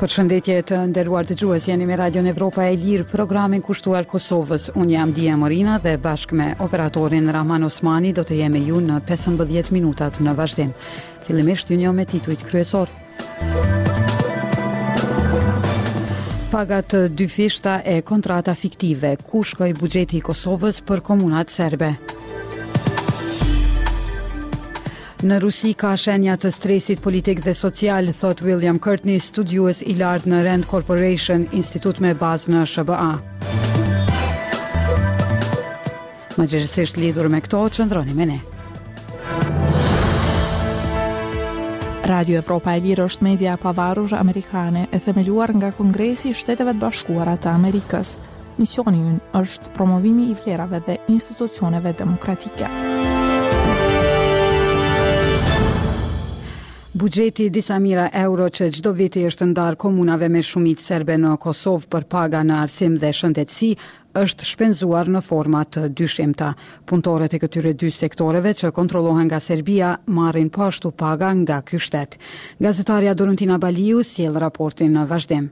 Përshëndetje të nderuar dëgjues, jeni me Radion Evropa e Lirë, programin kushtuar Kosovës. Unë jam Die Morina dhe bashkë me operatorin Rahman Osmani do të jem me ju në 15 minutat në vazhdim. Fillimisht ju njohim me titujt kryesorë. Paga të dyfishta e kontrata fiktive, ku shkoi buxheti i Kosovës për komunat serbe. Në Rusi ka shenja të stresit politik dhe social, thotë William Courtney, studiues i lartë në Rand Corporation, institut me bazë në SHBA. Më gjerësisht lidhur me këto, qëndroni me ne. Radio Evropa e Lirë është media e pavarur amerikane e themeluar nga Kongresi i Shteteve të Bashkuara të Amerikës. Misioni ynë është promovimi i vlerave dhe institucioneve demokratike. Buxheti disamilionë euro që çdo vit i është ndarë komunave me shumicë serbe në Kosovë për paga në arsim dhe shëndetësi është shpenzuar në forma të dyshimta. Punëtorët e këtyre dy sektoreve që kontrollohen nga Serbia marrin po ashtu paga nga ky shtet. Gazetarja Doruntina Baliu sjell raportin në vazhdim.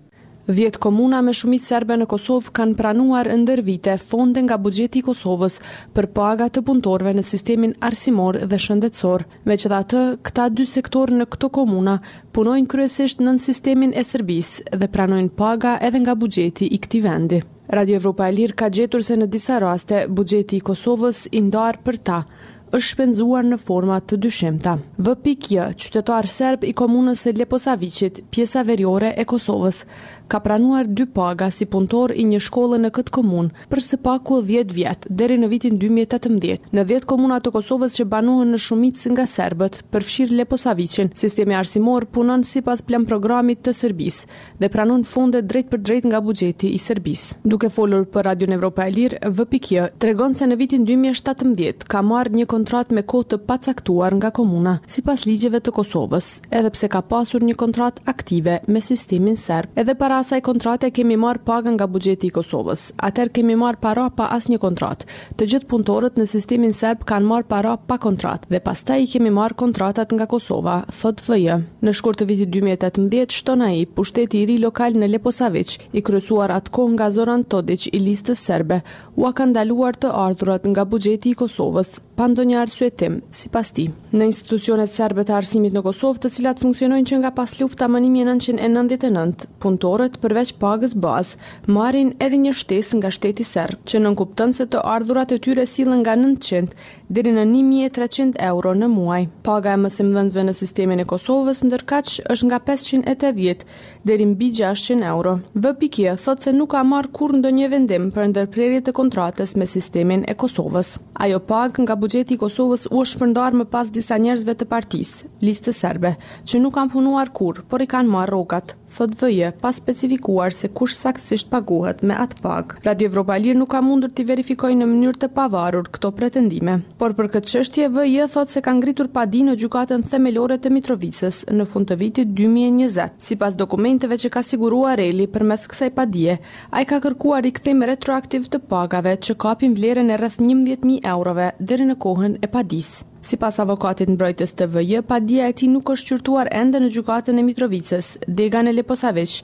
Dhjetë komuna me shumicë serbe në Kosovë kanë pranuar ndër vite fonde nga buxheti i Kosovës për paga të punëtorëve në sistemin arsimor dhe shëndetësor. Megjithatë, këta dy sektorë në këto komuna punojnë kryesisht nën sistemin e Serbisë dhe pranojnë paga edhe nga buxheti i këtij vendi. Radio Evropa e Lirë ka gjetur se në disa raste, buxheti i Kosovës i ndarë për ta, është shpenzuar në forma të dyshimta. V.J., qytetar serb i komunës së Leposaviqit, pjesa veriore e Kosovës, ka pranuar dy paga si punëtor i një shkolle në këtë komunë për së paku 10 vjet, deri në vitin 2018. Në 10 komuna të Kosovës që banohen në shumicë nga serbët, përfshirë Leposaviqin, sistemi arsimor punon sipas plan-programit të Serbisë. dhe pranon fonde drejtpërdrejt nga buxheti i Serbisë. Duke folur për Radion Evropa e Lirë, V.J. tregon se në vitin dy mijë e shtatëmbëdhjetë ka marrë një kontratë me kohë të pacaktuar nga komuna, sipas ligjeve të Kosovës, edhe pse ka pasur një kontratë aktive me sistemin serb. Edhe para asaj kontrate kemi marrë paga nga buxheti i Kosovës. Atëherë kemi marrë para pa asnjë kontratë. Të gjithë punëtorët në sistemin serb kanë marrë para pa kontratë dhe pastaj i kemi marrë kontratat nga Kosova, thotë VJ. Në shkurt të vitit dy mijë e tetëmbëdhjetë, shton ai, pushteti i ri lokal në Leposaviq, i kryesuar atë kohë nga Zoran Todiq i Listës Serbe, ua ka ndaluar të ardhurat nga buxheti i Kosovës, pa ndonjë arsyetim, sipas tij. Në institucionet serbe të arsimit në Kosovë, të cilat funksionojnë që nga paslufta më një mijë e nëntëqind e nëntëdhjetë e nëntë, punëtorët, përveç pagës bazë, marrin edhe një shtesë nga shteti serb, që nënkupton se të ardhurat e tyre sillen nga nëntëqind deri në një mijë e treqind euro në muaj. Paga e mësimdhënësve në sistemin e Kosovës, ndërkaq, është nga pesëqind e tetëdhjetë deri mbi gjashtëqind euro. VJ thotë se nuk ka marrë kurrë ndonjë vendim për ndërprerje të kontratës me sistemin e Kosovës. Ajo pagë nga buxheti i Kosovës u është shpërndarë më pas disa njerëzve të Partisë, Listës Serbe, që nuk kanë punuar kurrë, por i kanë marrë rrogat. thotë VJ, pa specifikuar se kush saktësisht paguhet me atë pagë. Radio Evropa e Lirë nuk ka mundur t'i verifikojë në mënyrë të pavarur këto pretendime. Por për këtë çështje, VJ thotë se ka ngritur padi në Gjykatën Themelore të Mitrovicës, në fund të vitit dy mijë e njëzet. Sipas dokumenteve që ka siguruar REL-i përmes kësaj padie, ai ka kërkuar rikthim retroaktiv të pagave që kapin vlerën e rreth njëmbëdhjetë mijë eurove deri në kohën e padisë. Sipas avokatit mbrojtës të VJ, padia e tij nuk është shqyrtuar ende në Gjykatën e Mitrovicës, dega në Leposaviq,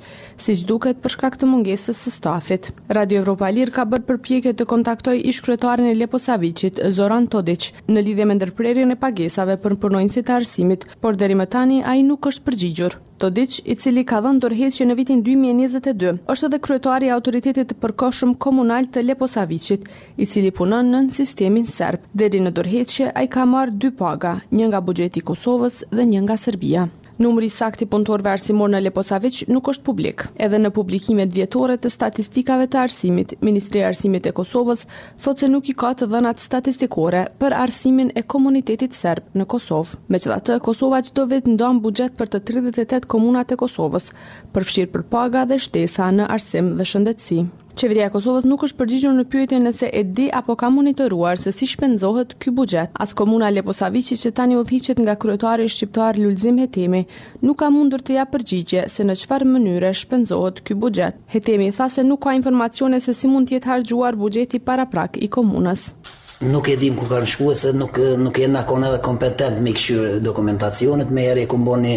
siç duket për shkak të mungesës së stafit. Radio Evropa e Lirë ka bërë përpjekje të kontaktojë ish-kryetarin e Leposaviqit, Zoran Todiq, në lidhje me ndërprerjen e pagesave për punonjësit e arsimit, por deri më tani ai nuk është përgjigjur. Todiq, i cili ka dhënë dorëheqje në vitin dy mijë e njëzet e dy, është edhe kryetar i Autoritetit të Përkohshëm Komunal të Leposaviqit, i cili punon nën sistemin serb. Deri në dorëheqje, ai ka marrë dy paga, një nga buxheti i Kosovës dhe një nga Serbia. Numri i saktë i punëtorëve arsimorë në Leposaviq nuk është publik. Edhe në publikimet vjetore të statistikave të arsimit, Ministria e Arsimit e Kosovës thotë se nuk i ka të dhënat statistikore për arsimin e komunitetit serb në Kosovë. Megjithatë, Kosova çdo vit ndan buxhet për të tridhjetë e tetë komunat e Kosovës, përfshirë për paga dhe shtesa në arsim dhe shëndetësi. Qeveria e Kosovës nuk është përgjigjur në pyetjen nëse e di apo ka monitoruar se si shpenzohet ky buxhet. As komuna e Leposaviqit që tani udhëhiqet nga kryetari shqiptar Lulzim Hetemi, nuk ka mundur të japë përgjigje se në çfarë mënyre shpenzohet ky buxhet. Hetemi tha se nuk ka informacione se si mund të jetë harxhuar buxheti paraprak i komunës. Nuk e dimë ku kanë shkuar se nuk nuk jena kon edhe kompetent me i kqyr dokumentacionet, menjëherë e kum bo ni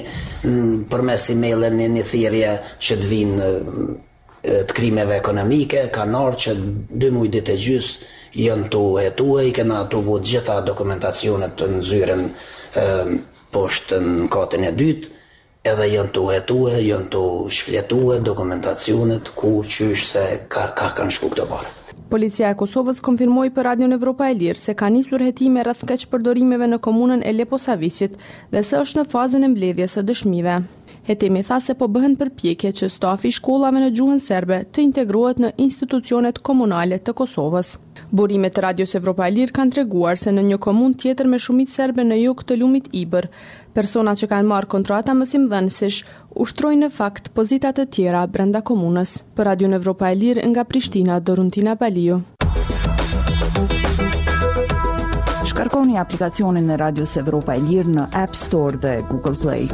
përmes emailit një, një thirrje që të vijnë të krimeve ekonomike, kanë ardh që dy muaj ditë e gjys janë tu hetua, i kena tubu të gjitha dokumentacionet në zyrën poshtë në katin e dytë, Edhe jon tu hetue, jon tu shfletue dokumentacionet, ku, qysh, se kah kanë shku këto pare. Policia e Kosovës konfirmoi për Radion Evropa e Lirë se ka nisur hetime rreth keqpërdorimeve në komunën e Leposaviqit dhe se është në fazën e mbledhjes së dëshmive. Hetemi tha se po bëhen përpjekje që stafi i shkollave në gjuhën serbe të integrohet në institucionet komunale të Kosovës. Burime të Radios Evropa e Lirë kanë treguar se në një komunë tjetër me shumicë serbe në jug të lumit Ibër, persona që kanë marrë kontrata mësimdhënësish ushtrojnë në fakt pozita të tjera brenda komunës. Për Radion Evropa e Lirë nga Prishtina, Doruntina Baliu. Shkarkoni aplikacionin e Radios Evropa e Lirë në App Store dhe Google Play.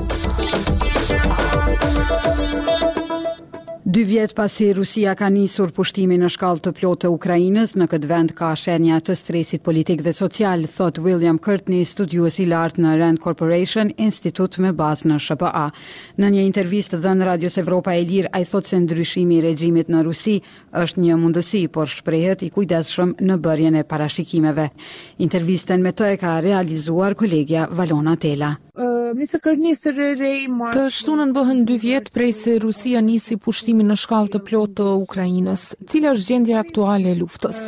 Dy vjet pasi Rusia ka nisur pushtimin në shkallë të plotë të Ukrainës, në këtë vend ka shenja të stresit politik dhe social, thotë William Courtney, studiues i lartë në Rand Corporation, institut me bazë në SHBA. Në një intervistë dhënë Radios Evropa e Lirë, ai thotë se ndryshimi i regjimit në Rusi është një mundësi, por shprehet i kujdesshëm në bërjen e parashikimeve. Intervistën me të e ka realizuar kolegja Valona Tela. Të shtunën bëhen dy vjet prej se Rusia nisi pushtimin në shkallë të plotë të Ukrainës. Cila është gjendja aktuale e luftës?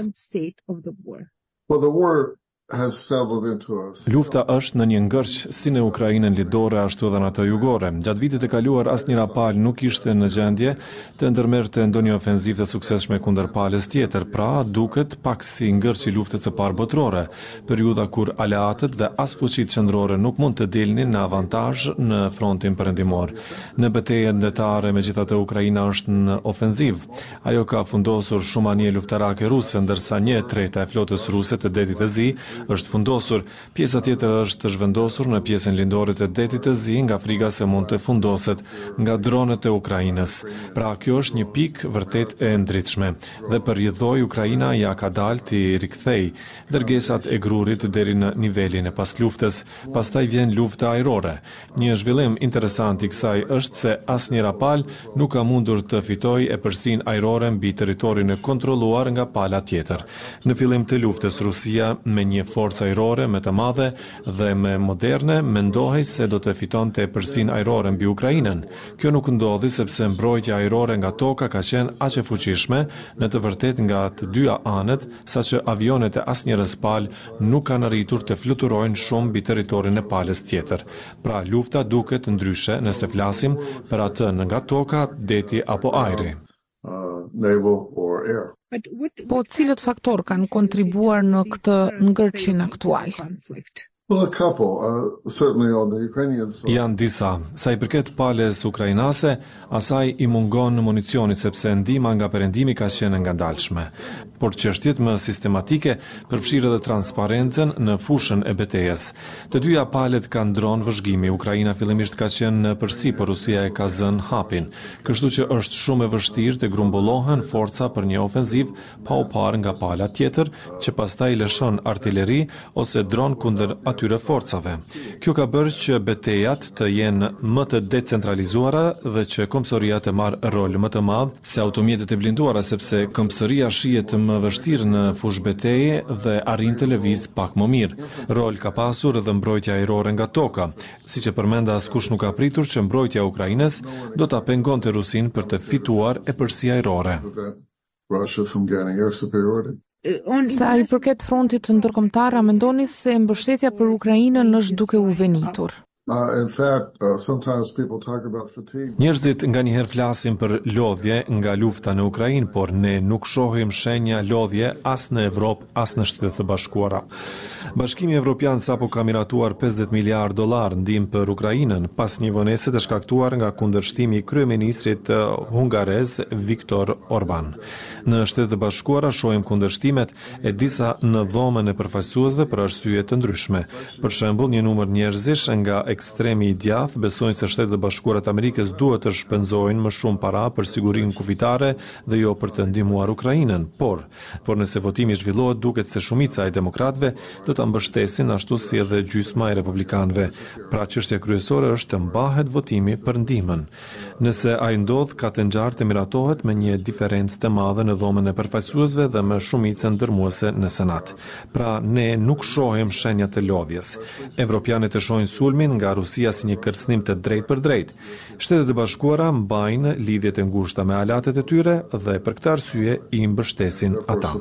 Lufta është në një ngërç si në Ukrainën lindore ashtu edhe në atë jugore. Gjatë vitit të kaluar asnjëra palë nuk ishte në gjendje të ndërmerrte ndonjë ofenzivë të suksesshme kundër palës tjetër, pra duket pak si ngërç i Luftës së Parë Botërore. Periudha kur aleatët dhe as fuqitë qendrore nuk mund të dilnin në avantazh në frontin perëndimor. Në betejën detare, megjithatë, Ukraina është në ofenzivë. Ajo ka fundosur shumë anije luftarake ruse, ndërsa një e treta e flotës ruse të Detit të Zi është fundosur. Pjesa tjetër është zhvendosur në pjesën lindore të Detit të Zi nga friga se mund të fundoset nga dronët e Ukrainës. Pra, kjo është një pikë vërtet e ndritshme. Dhe për rrjedhojë Ukraina ia ka dalë t'i rikthejë. Dërgesat e grurit deri në nivelin e pasluftës, pastaj vjen lufta ajrore. Një zhvillim interesant i kësaj është se asnjëra palë nuk ka mundur të fitojë epërsinë ajrore mbi territorin e kontrolluar nga pala tjetër. Në fillim të luftës Rusia me një forcë ajrore më të madhe dhe më moderne mendohej se do të fitonte epërsinë ajrore mbi Ukrainën. Kjo nuk ndodhi sepse mbrojtja ajrore nga toka ka qenë aq e fuqishme në të vërtetë nga të dyja anët, saqë avionët e asnjërës palë nuk kanë arritur të fluturojnë shumë mbi territorin e palës tjetër. Pra, lufta duket ndryshe nëse flasim për atë në nga toka, deti apo ajri. Po cilët faktorë kanë kontribuar në këtë ngërçin aktual? Janë disa. Sa i përket palës ukrainase, asaj i mungon municioni sepse ndihma nga Perëndimi ka qenë e ngadalshme. Por çështjet më sistematike përfshirë edhe transparencën në fushën e betejës. Të dyja palët kanë dronë vëzhgimi, Ukraina fillimisht ka qenë në epërsi, por Rusia e ka zënë hapin. Kështu që është shumë e vështirë të grumbullohen forca për një ofenzivë pa u parë nga pala tjetër, që pastaj lëshon artileri ose dronë kundër atyre forcave. Kjo ka bërë që betejat të jenë më të decentralizuara dhe që këmbësoria të marrë rol më të madh se automjetet e blinduara, sepse këmbësoria shihet më vështirë në fushëbetejë dhe arrin të lëvizë pak më mirë. Rol ka pasur edhe mbrojtja ajrore nga toka. Siç e përmenda, askush nuk ka pritur që mbrojtja e Ukrainës do ta pengonte Rusinë për të fituar epërsi ajrore. Russia from getting air superiority. Sa i përket frontit ndërkombëtar, a mendoni se mbështetja për Ukrainën është duke u venitur? Uh, uh, Njerëzit nganjëherë flasin për lodhje nga lufta në Ukrainë, por ne nuk shohim shenja lodhje as në Evropë as në Shtetet e Bashkuara. Bashkimi Evropian sapo ka miratuar pesëdhjetë miliardë dollarë ndihmë për Ukrainën, pas një vonese të shkaktuar nga kundërshtimi i kryeministrit hungarez Viktor Orban. Në Shtetet e Bashkuara shohim kundërshtimet e disa në Dhomën e Përfaqësuesve për arsye të ndryshme. Për shembull, një numër njerëzish nga ekstremi i djathtë besojnë se Shtetet e Bashkuara të Amerikës duhet të shpenzojnë më shumë para për sigurinë kufitare dhe jo për të ndihmuar Ukrainën, por Por nëse votimi zhvillohet duket se shumica e demokratëve do ta mbështesin ashtu si edhe gjysma e republikanëve. Pra çështja kryesore është të mbahet votimi për ndihmën. Nëse ai ndodh, ka të ngjarë të miratohet me një diferencë të madhe në Dhomën e Përfaqësuesve dhe me shumicë dërrmuese në Senat. Pra ne nuk shohim shenja të lodhjes. Evropianët e shohin sulmin nga Rusia si një kërcënim të drejtpërdrejtë. Shtetet e Bashkuara mbajnë lidhje të ngushta me aleatët e tyre dhe për këtë arsye i mbështesin ata.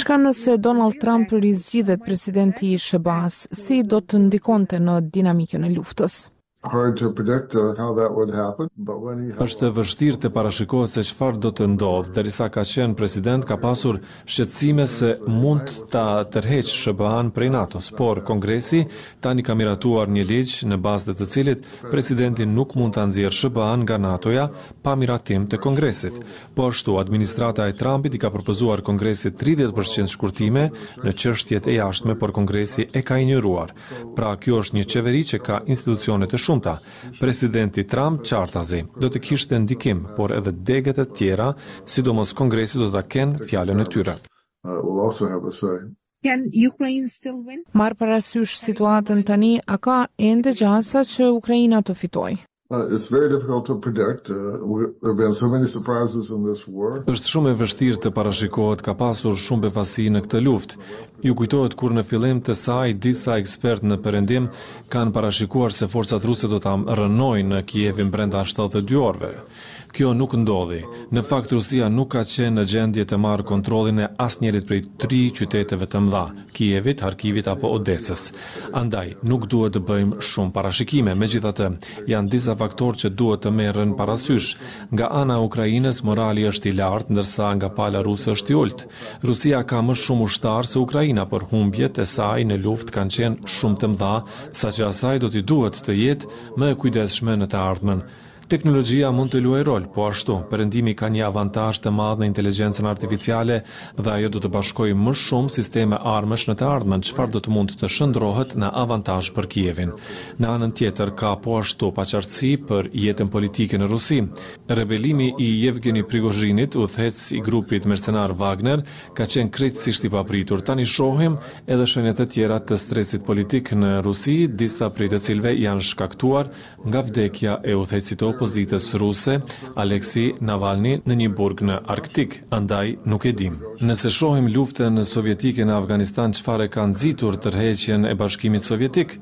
Çka nëse Donald Trump rizgjidhet presidenti i SHBA-së? Si do të ndikonte në dinamikën e luftës? Është e vështirë të parashikohet se çfarë do të ndodhë, derisa ka qenë president ka pasur shqetësime se mund ta tërheqë SHBA-në prej NATO-s, por Kongresi tani ka miratuar një ligj në bazë të të cilit presidenti nuk mund ta nxjerrë SHBA-në nga NATO-ja pa miratim të Kongresit. Po ashtu, administrata e Trumpit i ka propozuar Kongresit tridhjetë për qind shkurtime në çështjet e jashtme, por Kongresi e ka injoruar. Pra kjo është një qeveri që ka institucione të shumta. Presidenti Trump qartazi do të kishte ndikim, por edhe degët e tjera, sidomos Kongresi do ta kenë fjalën e tyre. Marrë parasysh situatën tani, a ka ende gjasa që Ukraina të fitojë? It's very difficult to predict. There've been so many surprises in this war. Është shumë e vështirë të parashikohet, ka pasur shumë befasi në këtë luftë. Ju kujtohet kur në fillim të saj disa ekspertë në Perëndim kanë parashikuar se forcat ruse do ta rrënojnë Kievin brenda shtatëdhjetë e dy orëve. Kjo nuk ndodhi. Në fakt Rusia nuk ka qenë në gjendje të marrë kontrollin e asnjërit prej tri qyteteve të mëdha, Kievit, Harkivit apo Odesës. Andaj, nuk duhet të bëjmë shumë parashikime. Megjithatë, janë disa faktorë që duhet të merren parasysh. Nga ana e Ukrainës morali është i lartë, ndërsa nga pala ruse është i ultë. Rusia ka më shumë ushtarë se Ukraina, por humbjet e saj në luftë kanë qenë shumë të mëdha, saqë asaj do t'i duhet të jetë më e kujdesshme në të ardhmen. Teknologjia mund të luajë rol, po ashtu, Perëndimi ka një avantazh të madh në inteligjencën artificiale dhe ajo do të bashkojë më shumë sisteme armësh në të ardhmen, çfarë do të mund të shndërrohet në avantazh për Kievin. Në anën tjetër, ka po ashtu paqartësi për jetën politike në Rusi. Rebelimi i Yevgeny Prigozhinit, udhëheqës i grupit mercenar Wagner, ka qenë krejtësisht i papritur. Tani shohim edhe shenja të tjera të stresit politik në Rusi, disa prej të cilëve janë shkaktuar nga vdekja e udhëheqësit të opozitës ruse, Alexei Navalny në një burg në Arktik, andaj nuk e dimë. Nëse shohim luftën sovjetike në Afganistan çfarë e ka nxitur tërheqjen e Bashkimit Sovjetik?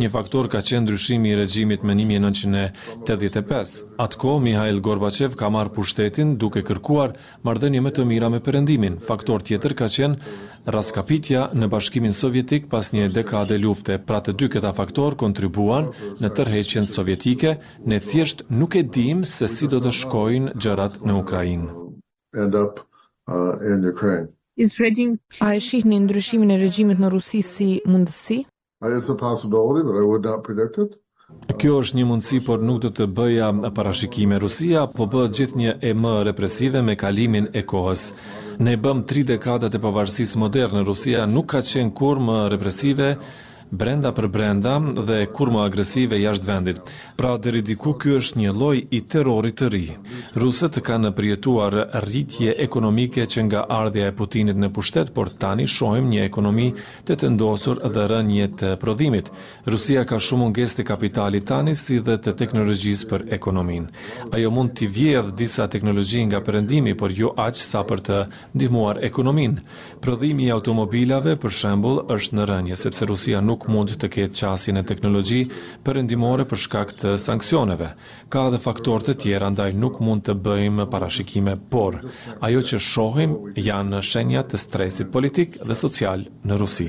Një faktor ka qenë ndryshimi i regjimit më një mijë e nëntëqind e tetëdhjetë e pesë. Atë kohë Mihail Gorbaçev ka marrë pushtetin duke kërkuar Marrëdhënie më të mira me Perëndimin, faktor tjetër ka qenë rraskapitja në Bashkimin Sovjetik pas një dekade lufte, pra të dy këta faktorë kontribuan në tërheqjen sovjetike, ne thjesht nuk e dimë se si do të shkojnë gjërat në Ukrainë. A e shihni ndryshimin e regjimit në Rusi si mundësi? A it's a possibility, but I would not predict it. Kjo është një mundësi, por nuk do të bëja parashikime. Rusia po bëhet gjithnjë e më represive me kalimin e kohës. Në mbi tri dekadat e pavarësisë moderne. Rusia nuk ka qenë kurrë më represive brenda për brenda dhe kurrë më agresive jashtë vendit. Pra deri diku ky është një lloj i terrorit të ri. Rusët kanë përjetuar rritje ekonomike që nga ardhja e Putinit në pushtet, por tani shohim një ekonomi Të tendosur dhe rënie të prodhimit. Rusia ka shumë mungesë të kapitalit tani si dhe të teknologjisë për ekonominë. Ajo mund t'i vjedhë disa teknologji nga Perëndimi, por jo aq sa për të ndihmuar ekonominë. Prodhimi i automobilave, për shembull, është në rënie, sepse Rusia nuk mund të ketë qasje në teknologji perëndimore për shkak të sanksioneve. Ka edhe faktorë të tjerë andaj nuk mund të bëjmë parashikime por ajo që shohim janë shenja të stresit politik dhe social në Rusi.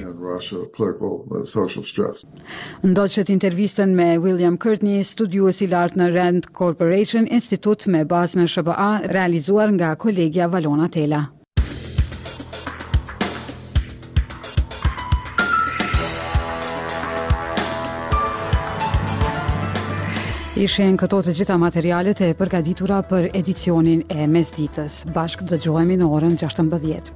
Ndoqët intervistën me William Courtney, studiues i lartë në Rand Corporation, institut me bazë në SHBA, realizuar nga kolegja Valona Tela. Ishen këto të gjitha materialet e përgatitura për edicionin e mesditës. Bashkë dëgjohemi në orën 16.